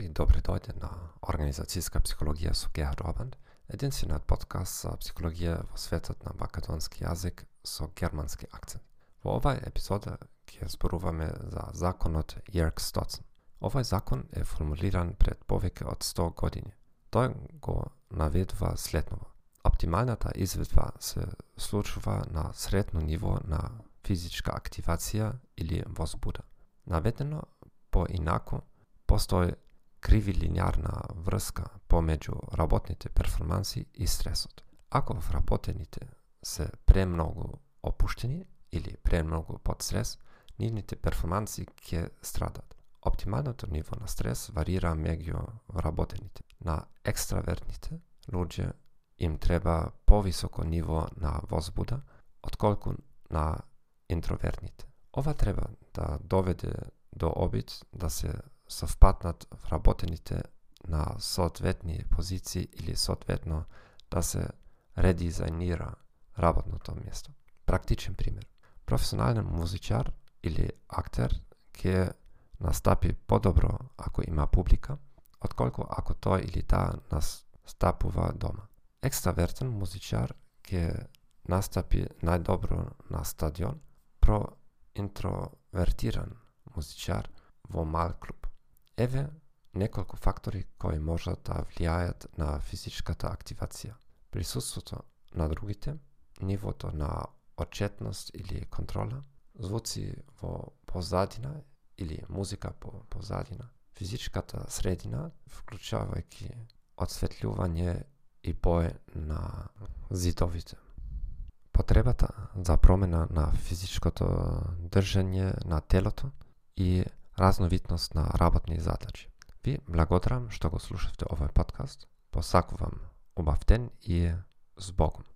и добри дојде на Организацијска психологија со Геа Обанд, единствениот подкаст за психологија во светот на македонски јазик со германски акцент. Во овај епизода ќе зборуваме за законот Јерк Стоцен. Овој закон е формулиран пред повеќе од 100 години. Тој го наведува следново. Оптималната изведба се случува на средно ниво на физичка активација или возбуда. Наведено поинаку, постои кривилинеарна врска помеѓу работните перформанси и стресот. Ако вработените се премногу опуштени или премногу под стрес, нивните перформанси ќе страдат. Оптималното ниво на стрес варира меѓу вработените. На екстравертните луѓе им треба повисоко ниво на возбуда, отколку на интровертните. Ова треба да доведе до обид да се совпатнат вработените на соодветни позиции или соодветно да се редизајнира работното место. Практичен пример. Професионален музичар или актер ќе настапи подобро ако има публика, отколку ако тој или таа настапува дома. Екстравертен музичар ќе настапи најдобро на стадион, проинтровертиран музичар во мал клуб. Еве неколку фактори кои можат да влијаат на физичката активација. Присуството на другите, нивото на отчетност или контрола, звуци во позадина или музика по позадина, физичката средина, вклучувајќи осветлување и бој на зидовите. Потребата за промена на физичкото држање на телото и разновидност на работни задачи. Ви благодарам што го слушавте овој подкаст. Посакувам убав ден и с Богом.